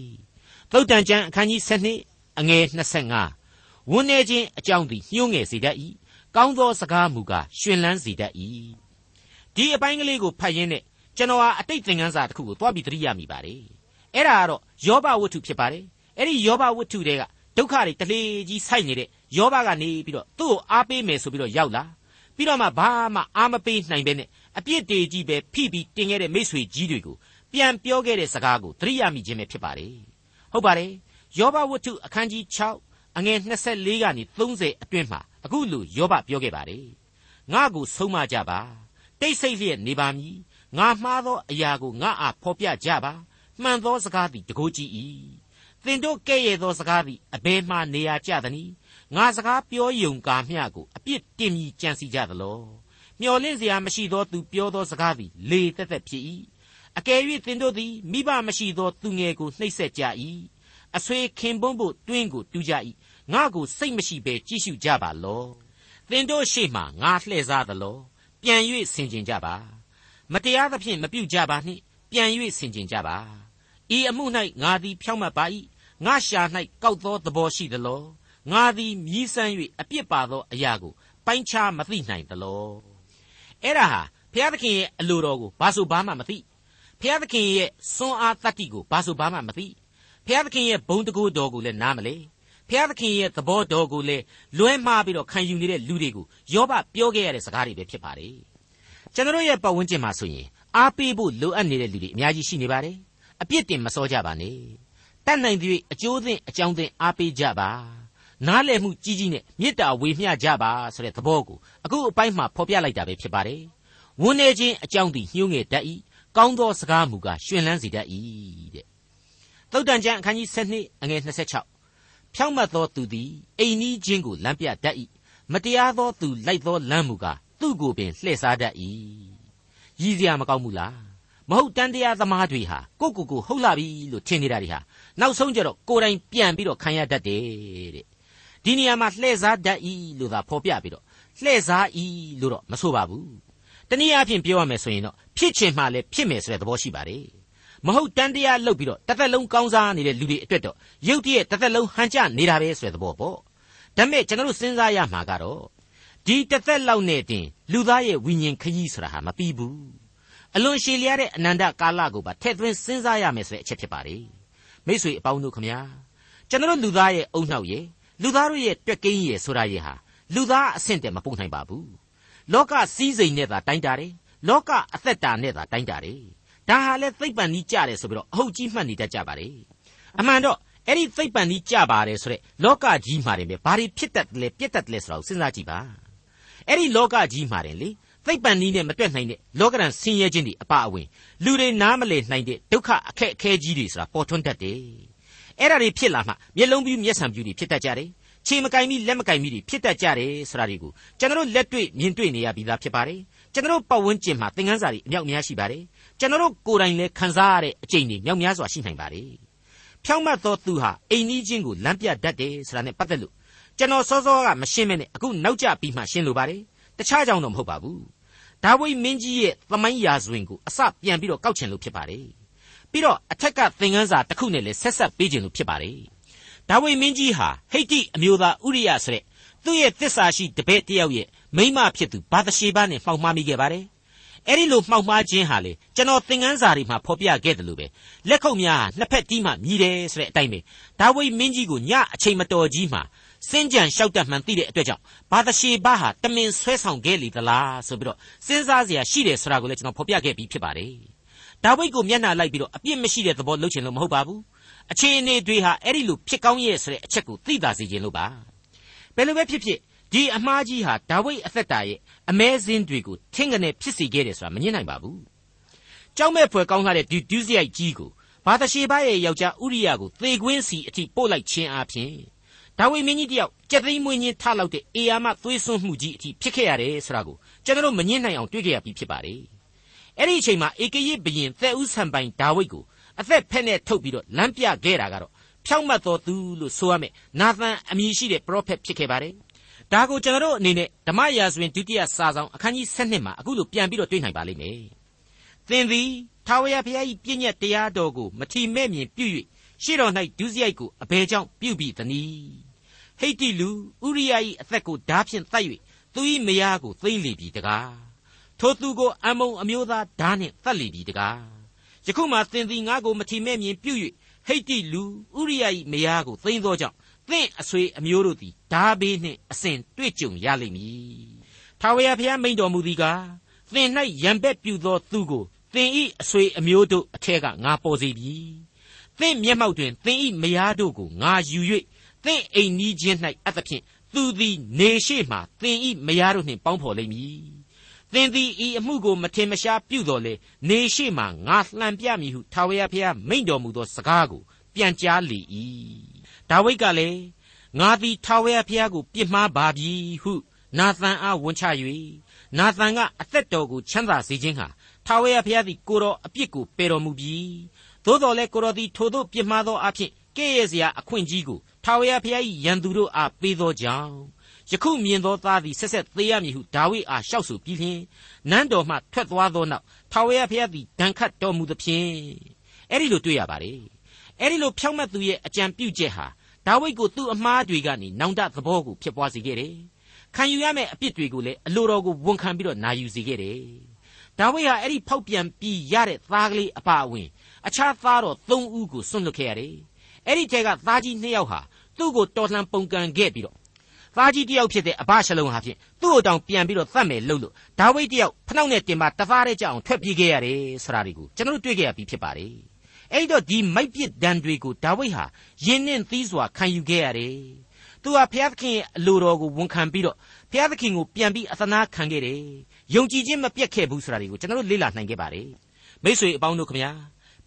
သုတ်တန်ကျမ်းအခန်းကြီး7အငယ်25ဝန်းနေခြင်းအကြောင်းသည်ညှိုးငယ်စေတတ်၏ကောင်းသောစကားမူကားရှင်လန်းစေတတ်၏ဒီအပိုင်းကလေးကိုဖတ်ရင်းနဲ့ကျွန်တော်ဟာအတိတ်သင်ခန်းစာတစ်ခုကိုတွားပြီးသတိရမိပါတယ်အဲ့ဒါကတော့ယောဘဝတ္ထုဖြစ်ပါတယ်အဲ့ဒီယောဘဝတ္ထုတွေကဒုက္ခတွေတလေကြီးဆိုက်နေတဲ့ယောဘကနေပြီးတော့သူ့ကိုအားပေးမယ်ဆိုပြီးတော့ရောက်လာပြီးတော့မှဘာမှအားမပေးနိုင်ပဲနဲ့အပြစ်တွေကြီးပဲဖိပြီးတင်ခဲ့တဲ့မိษွေကြီးတွေကိုပြန်ပြောခဲ့တဲ့စကားကိုသတိရမိခြင်းပဲဖြစ်ပါတယ် ဟုတ်ပါတယ်ယောဘဝတ္ထုအခန်းကြီး6အငယ်24ကနေ30အတွင်းမှာအခုလိုယောဘပြောခဲ့ပါတယ်ငါ့ကိုဆုံးမကြပါတိတ်ဆိတ်လျက်နေပါမည်ငါမှားသောအရာကိုငါအားဖော်ပြကြပါမှန်သောစကားသည်တကိုးကြည့်၏သင်တို့ကဲ့ရဲ့သောစကားသည်အဘယ်မှနေရာကျသနည်းငါစကားပြောယုံကာမျှကိုအပြစ်တင်မြည်ကြံစီကြသလောမျော်လင့်စရာမရှိသောသူပြောသောစကားသည်လေသက်သက်ဖြစ်၏ အကယ်၍သင်တို့သည်မိဘမရှိသောသူငယ်ကိုနှိပ်စက်ကြ၏အဆွေခင်ပွန်းဖို့တွင်းကိုတူးကြ၏ငါကိုစိတ်မရှိဘဲကြည့်ရှုကြပါလောသင်တို့ရှေ့မှငါလှည့်စားသလောပြန်၍ဆင်ခြင်ကြပါမတရားသဖြင့်မပြုကြပါနှင့်ပြန်၍ဆင်ခြင်ကြပါဤအမှု၌ငါသည်ဖြောင့်မတ်ပါ၏ငါရှာ၌ကောက်သောသဘောရှိသလောငါသည်မြည်ဆန်း၍အပြစ်ပါသောအရာကိုပိုင်းခြားမသိနိုင်သလောအဲ့ဒါဟာဘုရားသခင်ရဲ့အလိုတော်ကိုဘာဆိုဘာမှမသိ ဘုရားသခင်ရဲ့စွမ်းအားတတ္တိကိုဘာဆိုဘာမှမသိဘုရားသခင်ရဲ့ဘုံတကူတော်ကိုလည်းနားမလဲဘုရားသခင်ရဲ့သဘောတော်ကိုလည်းလွဲမှားပြီးတော့ခံယူနေတဲ့လူတွေကိုယောဘပြောခဲ့ရတဲ့စကားတွေပဲဖြစ်ပါတယ်ကျွန်တော်ရဲ့ပတ်ဝန်းကျင်မှာဆိုရင်အားပေးဖို့လိုအပ်နေတဲ့လူတွေအများကြီးရှိနေပါတယ်အပြစ်တင်မစောကြပါနဲ့တတ်နိုင်သည်အကျိုးသင့်အကြောင်းသင့်အားပေးကြပါနားလည်မှုကြီးကြီးနဲ့မေတ္တာဝေမျှကြပါဆိုတဲ့သဘောကိုအခုအပိုင်းမှာဖော်ပြလိုက်တာပဲဖြစ်ပါတယ်ဝန်းနေခြင်းအကြောင်းသည်ညှိုးငယ်တတ်၏ ကောင်းသောစကားမူကားရှင်လန်းစေတတ်၏တဲ့သုတ်တန်ကျမ်းအခန်းကြီး7အငယ်26ဖြောင့်မတ်သောသူသည်အိမ်နီးချင်းကိုလမ်းပြတတ်၏မတရားသောသူလိုက်သောလမ်းမူကားသူ့ကိုပင်လှည့်စားတတ်၏ရည်စရာမကောင်းဘူးလားမဟုတ်တန်တရားသမားတွေဟာကိုကိုကိုဟုတ်လာပြီလို့ထင်နေတာတွေဟာနောက်ဆုံးကျတော့ကိုယ်တိုင်ပြန်ပြီးတော့ခံရတတ်တယ်တဲ့ဒီနေရာမှာလှည့်စားတတ်၏လို့သာဖော်ပြပြီးတော့လှည့်စား၏လို့တော့မဆိုပါဘူး တနည်းအားဖြင့်ပြောရမယ်ဆိုရင်တော့ဖြစ်ချင်မှလည်းဖြစ်မယ်ဆိုတဲ့သဘောရှိပါတယ်မမဟုတ်တန်တရားလှုပ်ပြီးတော့တစ်သက်လုံးကောင်းစားနေတဲ့လူတွေအတွက်တော့ရုပ်တရက်တစ်သက်လုံးဟန်ကျနေတာပဲဆိုတဲ့သဘောပေါ့ဒါမဲ့ကျွန်တော်တို့စဉ်းစားရမှာကတော့ဒီတစ်သက်လောက်နဲ့တင်လူသားရဲ့ဝိညာဉ်ခရီးဆိုတာဟာမပြီးဘူးအလွန်ရှည်လျားတဲ့အနန္တကာလကိုပါထည့်သွင်းစဉ်းစားရမယ်ဆိုတဲ့အချက်ဖြစ်ပါတယ်မိတ်ဆွေအပေါင်းတို့ခမညာကျွန်တော်တို့လူသားရဲ့အုံနောက်ရဲ့လူသားတို့ရဲ့တွက်ကင်းရဲ့ဆိုတာရဲ့ဟာလူသားအဆင့်တည်းမပုံနိုင်ပါဘူး လောကစည်းစိမ်နဲ့သာတိုင်းတာတယ်လောကအသက်တာနဲ့သာတိုင်းတာတယ်ဒါဟာလဲသိပ္ပံကြီးကြတယ်ဆိုပြီးတော့အဟုတ်ကြီးမှတ်နေတတ်ကြပါတယ်အမှန်တော့အဲ့ဒီသိပ္ပံကြီးကြပါတယ်ဆိုတဲ့လောကကြီးမှာတယ်ပဲဘာတွေဖြစ်တတ်တယ်လဲပြက်တတ်တယ်လဲဆိုတာကိုစဉ်းစားကြည့်ပါအဲ့ဒီလောကကြီးမှာတယ်လေသိပ္ပံနည်းနဲ့မတွက်နိုင်တဲ့လောကရန်ဆင်းရဲခြင်းတွေအပအဝင်လူတွေနားမလည်နိုင်တဲ့ဒုက္ခအခက်အခဲကြီးတွေဆိုတာပေါ်ထွန်းတတ်တယ်အဲ့ဒါတွေဖြစ်လာမှမျက်လုံးပြူးမျက်စံပြူးတွေဖြစ်တတ်ကြတယ် ခြေမကင်မိလက်မကင်မိတွေဖြစ်တတ်ကြတယ်ဆိုတာတွေကိုကျွန်တော်လက်တွေ့မြင်တွေ့နေရပြီးသားဖြစ်ပါတယ်ကျွန်တော်ပတ်ဝန်းကျင်မှာသင်ခန်းစာတွေအမြောက်အများရှိပါတယ်ကျွန်တော်ကိုယ်တိုင်လည်းခံစားရတဲ့အကျင့်တွေမြောက်များစွာရှိနိုင်ပါတယ်ဖြောင့်မတ်သောသူဟာအိမ်နီးချင်းကိုလမ်းပြတတ်တယ်ဆိုတာနဲ့ပတ်သက်လို့ကျွန်တော်စောစောကမရှင်းမဲနဲ့အခုနောက်ကျပြီးမှရှင်းလိုပါတယ်တခြားကြောင့်တော့မဟုတ်ပါဘူးဒါဝိမင်းကြီးရဲ့သမိုင်းရာဇဝင်ကိုအစပြန်ပြီးတော့ကောက်ချင်လို့ဖြစ်ပါတယ်ပြီးတော့အထက်ကသင်ခန်းစာတစ်ခုနဲ့လည်းဆက်ဆက်ပေးခြင်းလို့ဖြစ်ပါတယ် ဒါဝိမင်းကြီးဟာဟိတ်တိအမျိုးသားဥရိယဆိုတဲ့သူ့ရဲ့တစ္ဆာရှိတပည့်တယောက်ရဲ့မိမဖြစ်သူဘာသရှေဘနဲ့မှောက်မှားမိခဲ့ပါတယ်အဲ့ဒီလိုမှောက်မှားခြင်းဟာလေကျွန်တော်သင်ခန်းစာတွေမှာဖော်ပြခဲ့တယ်လို့ပဲလက်ခုပ်များနှစ်ဖက်တီးမှမြည်တယ်ဆိုတဲ့အတိုင်းပဲဒါဝိမင်းကြီးကိုညအချိန်မတော်ကြီးမှာစင်ကြံလျှောက်တတ်မှန်သိတဲ့အတွက်ကြောင့်ဘာသရှေဘဟာတမင်ဆွဲဆောင်ခဲ့လေသလားဆိုပြီးတော့စဉ်းစားစရာရှိတယ်ဆိုတာကိုလည်းကျွန်တော်ဖော်ပြခဲ့ပြီးဖြစ်ပါတယ်ဒါဝိဒ်ကိုမျက်နှာလိုက်ပြီးတော့အပြစ်မရှိတဲ့သဘောလုပ်ချင်လို့မဟုတ်ပါဘူး အခြေအနေတွေဟာအဲ့ဒီလိုဖြစ်ကောင်းရဲ့ဆိုတဲ့အချက်ကိုသိသာစေခြင်းလို့ပါဘယ်လိုပဲဖြစ်ဖြစ်ဒီအမှားကြီးဟာဒါဝိဒ်အသက်တာရဲ့အမဲစင်းတွေကိုထင်ကနေဖြစ်စေခဲ့တယ်ဆိုတာမငြင်းနိုင်ပါဘူးကြောက်မဲ့ဖွယ်ကောင်းလာတဲ့ဒီဒုစရိုက်ကြီးကိုဘာသရှေဘရဲ့ယောက်ျားဥရိယကိုသေကွင်းစီအထိပို့လိုက်ခြင်းအပြင်ဒါဝိမင်းကြီးတယောက်ကြက်သိမ်းမွေးညင်းထလောက်တဲ့အေယာမသွေးစွန်းမှုကြီးအထိဖြစ်ခဲ့ရတယ်ဆိုတာကိုကျွန်တော်မငြင်းနိုင်အောင်တွေ့ကြရပြီးဖြစ်ပါတယ်အဲ့ဒီအချိန်မှာဧကရစ်ဘရင်သဲဥဆန်ပိုင်ဒါဝိဒ်ကို အသက်ဖက်နဲ့ထုတ်ပြီးတော့လမ်းပြခဲ့တာကတော့ဖြောင့်မတ်တော်သူလို့ဆိုရမယ်နာသန်အမည်ရှိတဲ့ပရောဖက်ဖြစ်ခဲ့ပါတယ်ဒါကိုကျွန်တော်တို့အနေနဲ့ဓမ္မရာဇဝင်ဒုတိယစာဆောင်အခန်းကြီး7မှာအခုလိုပြန်ပြီးတော့တွေ့နိုင်ပါလိမ့်မယ်သင်သည်ထာဝရဘုရား၏ပြည့်ညတ်တရားတော်ကိုမထီမဲ့မြင်ပြု၍ရှေ့တော်၌ဒုစရိုက်ကိုအဘယ်ကြောင့်ပြုပြီသနည်းဟိတ်တိလူဥရိယ၏အသက်ကိုဓာဖြင့်တတ်၍သူ၏မယားကိုသိမ့်လေပြီတကားထိုသူကိုအမုံအမျိုးသားဓာနှင့်တတ်လေပြီတကား ယခုမှသင်သည်ငါကိုမထီမဲ့မြင်ပြု၍ဟိတ်တိလူဥရိယ၏မယားကိုသိမ့်သောကြောင့်သင်အဆွေအမျိုးတို့သည်ဓာဘေးနှင့်အစဉ်တွေ့ကြုံရလိမ့်မည်ထာဝရဘုရားမိန့်တော်မူသည်ကားသင်၌ရံဘက်ပြုသောသူကိုသင်၏အဆွေအမျိုးတို့အထက်ကငါပေါ်စေပြီသင်မျက်မှောက်တွင်သင်၏မယားတို့ကိုငါယူ၍သင်အိမ်နီးချင်း၌အသဖြင့်သူသည်နေရှိမှသင်၏မယားတို့နှင့်ပေါင်းဖော်လိမ့်မည် သင်သည်ဤအမှုကိုမထင်မရှားပြုတော်လေနေရှိမှငါလှန်ပြမည်ဟုထာဝရဘုရားမိန့်တော်မူသောစကားကိုပြန်ကြားလေ၏ဒါဝိဒ်ကလည်းငါသည်ထာဝရဘုရားကိုပြစ်မှားပါပြီဟုနာသန်အားဝန်ချ၍နာသန်ကအသက်တော်ကိုချမ်းသာစေခြင်းဟာထာဝရဘုရားသည်ကိုတော်အပြစ်ကိုပယ်တော်မူပြီးသို့တော်လည်းကိုတော်သည်ထိုသို့ပြစ်မှားသောအဖြစ်ကဲ့ရဲ့စရာအခွင့်ကြီးကိုထာဝရဘုရား၏ရန်သူတို့အားပေးသောကြောင့် ယခုမြင်သောသားသည်ဆက်ဆက်သေရမည်ဟုဒါဝိဒ်အားလျှောက်ဆိုပြီးလျှင်နန်းတော်မှထွက်သွားသောနောက်ထာဝရဘုရားသည်ဒဏ်ခတ်တော်မူသဖြင့်အဲ့ဒီလိုတွေ့ရပါတယ်အဲ့ဒီလိုဖြောင့်မတ်သူရဲ့အကြံပြုချက်ဟာဒါဝိဒ်ကိုသူ့အမှားတွေကနေနောင်တသဘောကိုဖြစ်ပွားစေခဲ့တယ်ခံယူရမယ့်အပြစ်တွေကိုလည်းအလိုတော်ကိုဝန်ခံပြီးတော့နာယူစေခဲ့တယ်ဒါဝိဒ်ဟာအဲ့ဒီဖောက်ပြန်ပြီးရတဲ့သားကလေးအပါအဝင်အခြားသားတော်၃ဦးကိုစွန့်လွတ်ခဲ့ရတယ်အဲ့ဒီတဲကသားကြီး၂ယောက်ဟာသူ့ကိုတော်လှန်ပုန်ကန်ခဲ့ပြီးတော့ သားကြီးတယောက်ဖြစ်တဲ့အဘရှလုံဟာဖြင့်သူ့ကိုတောင်ပြန်ပြီးတော့သတ်မယ်လို့လို့ဒါဝိဒ်တယောက်ဖနှောက်နဲ့တင်ပါတသားတဲ့ကြအောင်ထွက်ပြေးခဲ့ရတယ်ဆိုတာတွေကိုကျွန်တော်တို့တွေ့ခဲ့ရပြီးဖြစ်ပါတယ်အဲ့တော့ဒီမိုက်ပစ်ဒဏ်တွေကိုဒါဝိဒ်ဟာယင်းနှင်းသီးစွာခံယူခဲ့ရတယ်သူဟာဘုရားသခင်ရဲ့အလိုတော်ကိုဝန်ခံပြီးတော့ဘုရားသခင်ကိုပြန်ပြီးအသနာခံခဲ့တယ်ယုံကြည်ခြင်းမပြတ်ခဲ့ဘူးဆိုတာတွေကိုကျွန်တော်တို့လေ့လာနိုင်ခဲ့ပါတယ်မိတ်ဆွေအပေါင်းတို့ခမညာ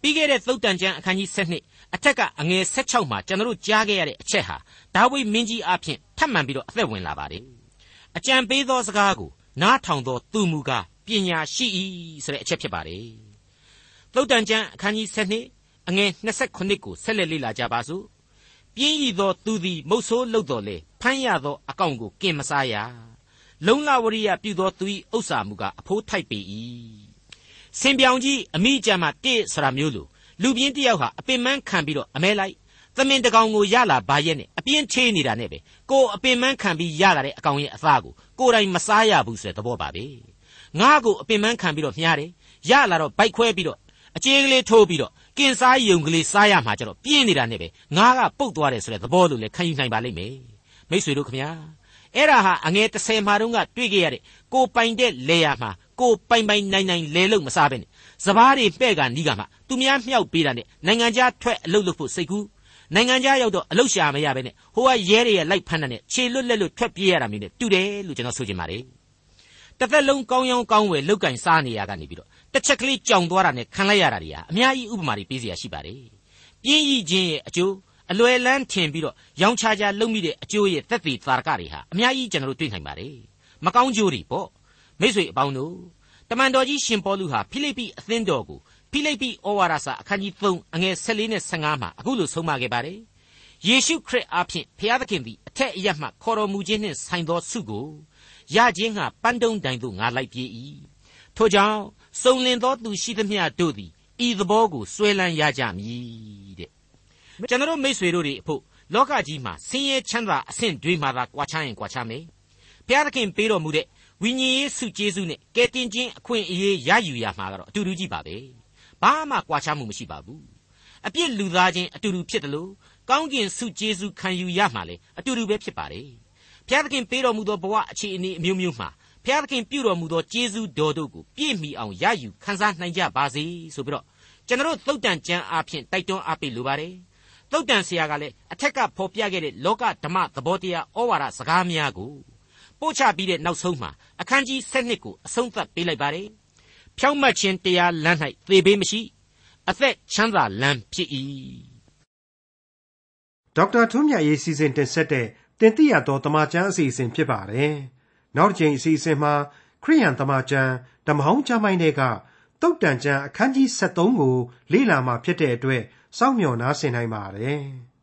ပြီးခဲ့တဲ့သုတ်တန်ကျမ်းအခန်းကြီး7အထက်ကအငယ်16မှာကျွန်တော်တို့ကြားခဲ့ရတဲ့အချက်ဟာ ဒါဝိမင်းကြီးအဖြစ်ထပ်မံပြီးတော့အသက်ဝင်လာပါတယ်အကြံပေးသောစကားကိုနားထောင်သောသူမူကားပညာရှိ၏ဆိုတဲ့အချက်ဖြစ်ပါတယ်သုတ်တန်ကျမ်းအခန်းကြီး7အငယ်29ကိုဆက်လက်လေ့လာကြပါစို့ပြင်းရည်သောသူသည်မုတ်ဆိုးလှုပ်တော်လေဖမ်းရသောအကောင်ကိုကင်မစားရလုံလဝရိယပြုသောသူ၏ဥစ္စာမူကားအဖိုးထိုက်ပေ၏စင်ပြောင်ကြီးအမိကြမ်းမှတစ်ဆရာမျိုးလိုလူပြင်းတယောက်ဟာအပင်ပန်းခံပြီးတော့အမဲလိုက် သမင်တကောင်ကိုရလာပါရဲ့နဲ့အပြင်းချေးနေတာနဲ့ပဲကိုအပင်ပန်းခံပြီးရလာတဲ့အကောင်ရဲ့အသားကိုကိုယ်တိုင်မစားရဘူးဆိုတဲ့သဘောပါပဲငါ့ကိုအပင်ပန်းခံပြီးတော့မြားတယ်ရလာတော့ဗိုက်ခွဲပြီးတော့အကျေးကလေးထိုးပြီးတော့ကင်စားယုံကလေးစားရမှာကြတော့ပြင်းနေတာနဲ့ပဲငါကပုတ်သွားတယ်ဆိုတဲ့သဘောလိုလည်းခံယူနိုင်ပါလိမ့်မယ်မိษွေတို့ခမညာအဲ့ဒါဟာအငယ်30မှာတုန်းကတွေ့ခဲ့ရတဲ့ကိုပိုင်တဲ့လေယာမှာကိုပိုင်ပိုင်နိုင်နိုင်လဲလို့မစားပဲနဲ့စပားတွေပဲ့ကနီးကမှသူများမြောက်ပေးတာနဲ့နိုင်ငံခြားထွက်အလုပ်လုပ်ဖို့စိတ်ကူး နိုင်ငံခြားရောက်တော့အလုရှာမရပဲနဲ့ဟိုကရဲတွေရဲ့လိုက်ဖမ်းတဲ့ခြေလွတ်လက်လွတ်ထွက်ပြေးရတာမျိုးနဲ့တူတယ်လို့ကျွန်တော်ဆိုချင်ပါတယ်။တစ်သက်လုံးကောင်းရောင်းကောင်းဝယ်လောက်ကင်စားနေရကနေပြီးတော့တစ်ချက်ကလေးကြောင်သွားတာနဲ့ခံလိုက်ရတာတွေဟာအများကြီးဥပမာတွေပေးစရာရှိပါတယ်။ပြင်းရည်ချင်းရဲ့အကျိုးအလွယ်လန်းထင်ပြီးတော့ရောင်းချကြလုံမိတဲ့အကျိုးရဲ့သက်သေသာရကတွေဟာအများကြီးကျွန်တော်တို့တွေ့နိုင်ပါတယ်။မကောင်းကျိုးတွေပေါ့မိ쇠အပေါင်းတို့တမန်တော်ကြီးရှင်ပေါလုဟာဖိလိပ္ပိအသင်းတော်ကို ဖိလိပ္ပိဩဝါဒစာအခန်းကြီး3အငယ်14နဲ့15မှာအခုလိုဆုံးမခဲ့ပါတယ်ယေရှုခရစ်အားဖြင့်ဖျားသခင်သည်အထက်အရမှခေါ်တော်မူခြင်းနှင့်ဆိုင်သောဆုကိုရခြင်းဟာပန်းတုံးတိုင်သို့ငါလိုက်ပြေး၏ထို့ကြောင့်စုံလင်သောသူရှိသမျှတို့သည်ဤသဘောကိုစွဲလန်းရကြမည်တဲ့ကျွန်တော်မိษွေတို့တွေအဖို့လောကကြီးမှာဆင်းရဲချမ်းသာအဆင့်တွေမှာသာကွာခြားရင်ကွာခြားမယ်ဘုရားသခင်ပေးတော်မူတဲ့ဝိညာဉ်ရေးစုကျေးဇူးနဲ့ကယ်တင်ခြင်းအခွင့်အရေးရယူရမှာကတော့အတူတူကြီးပါပဲ ဘာမှကွာခြားမှုမရှိပါဘူးအပြစ်လူသားချင်းအတူတူဖြစ်တယ်လို့ကောင်းကင်စုကျေးဇူးခံယူရမှာလေအတူတူပဲဖြစ်ပါတယ်ဘုရားသခင်ပေးတော်မူသောဘဝအခြေအနေအမျိုးမျိုးမှာဘုရားသခင်ပြုတော်မူသောကျေးဇူးတော်တို့ကိုပြည့်မီအောင်ရယူခံစားနိုင်ကြပါစေဆိုပြီးတော့ကျွန်တော်သုတ်တန်ကျမ်းအားဖြင့်တိုက်တွန်းအားပေးလိုပါတယ်သုတ်တန်ဆရာကလည်းအထက်ကဖော်ပြခဲ့တဲ့လောကဓမ္မသဘောတရားဩဝါဒစကားများကိုပို့ချပြီးတဲ့နောက်ဆုံးမှာအခန်းကြီး7ကိုအဆုံးသတ်ပေးလိုက်ပါတယ် ဖြောင့်မတ်ခြင်းတရားလမ်း၌သေဘေးမရှိအသက်ချမ်းသာလမ်းဖြစ်၏ဒေါက်တာထွန်းမြတ်ရေးစီစဉ်တင်ဆက်တဲ့တင်ပြရသောတမချန်းအစီအစဉ်ဖြစ်ပါတယ်နောက်တစ်ချိန်အစီအစဉ်မှာခရိယန်တမချန်းဓမ္မဟောင်းကျမ်းပိုင်းတွေကတုတ်တန်ကျမ်းအခန်းကြီး73ကိုလေ့လာမှဖြစ်တဲ့အတွက်စောင့်မျှော်နားဆင်နိုင်ပါတယ်။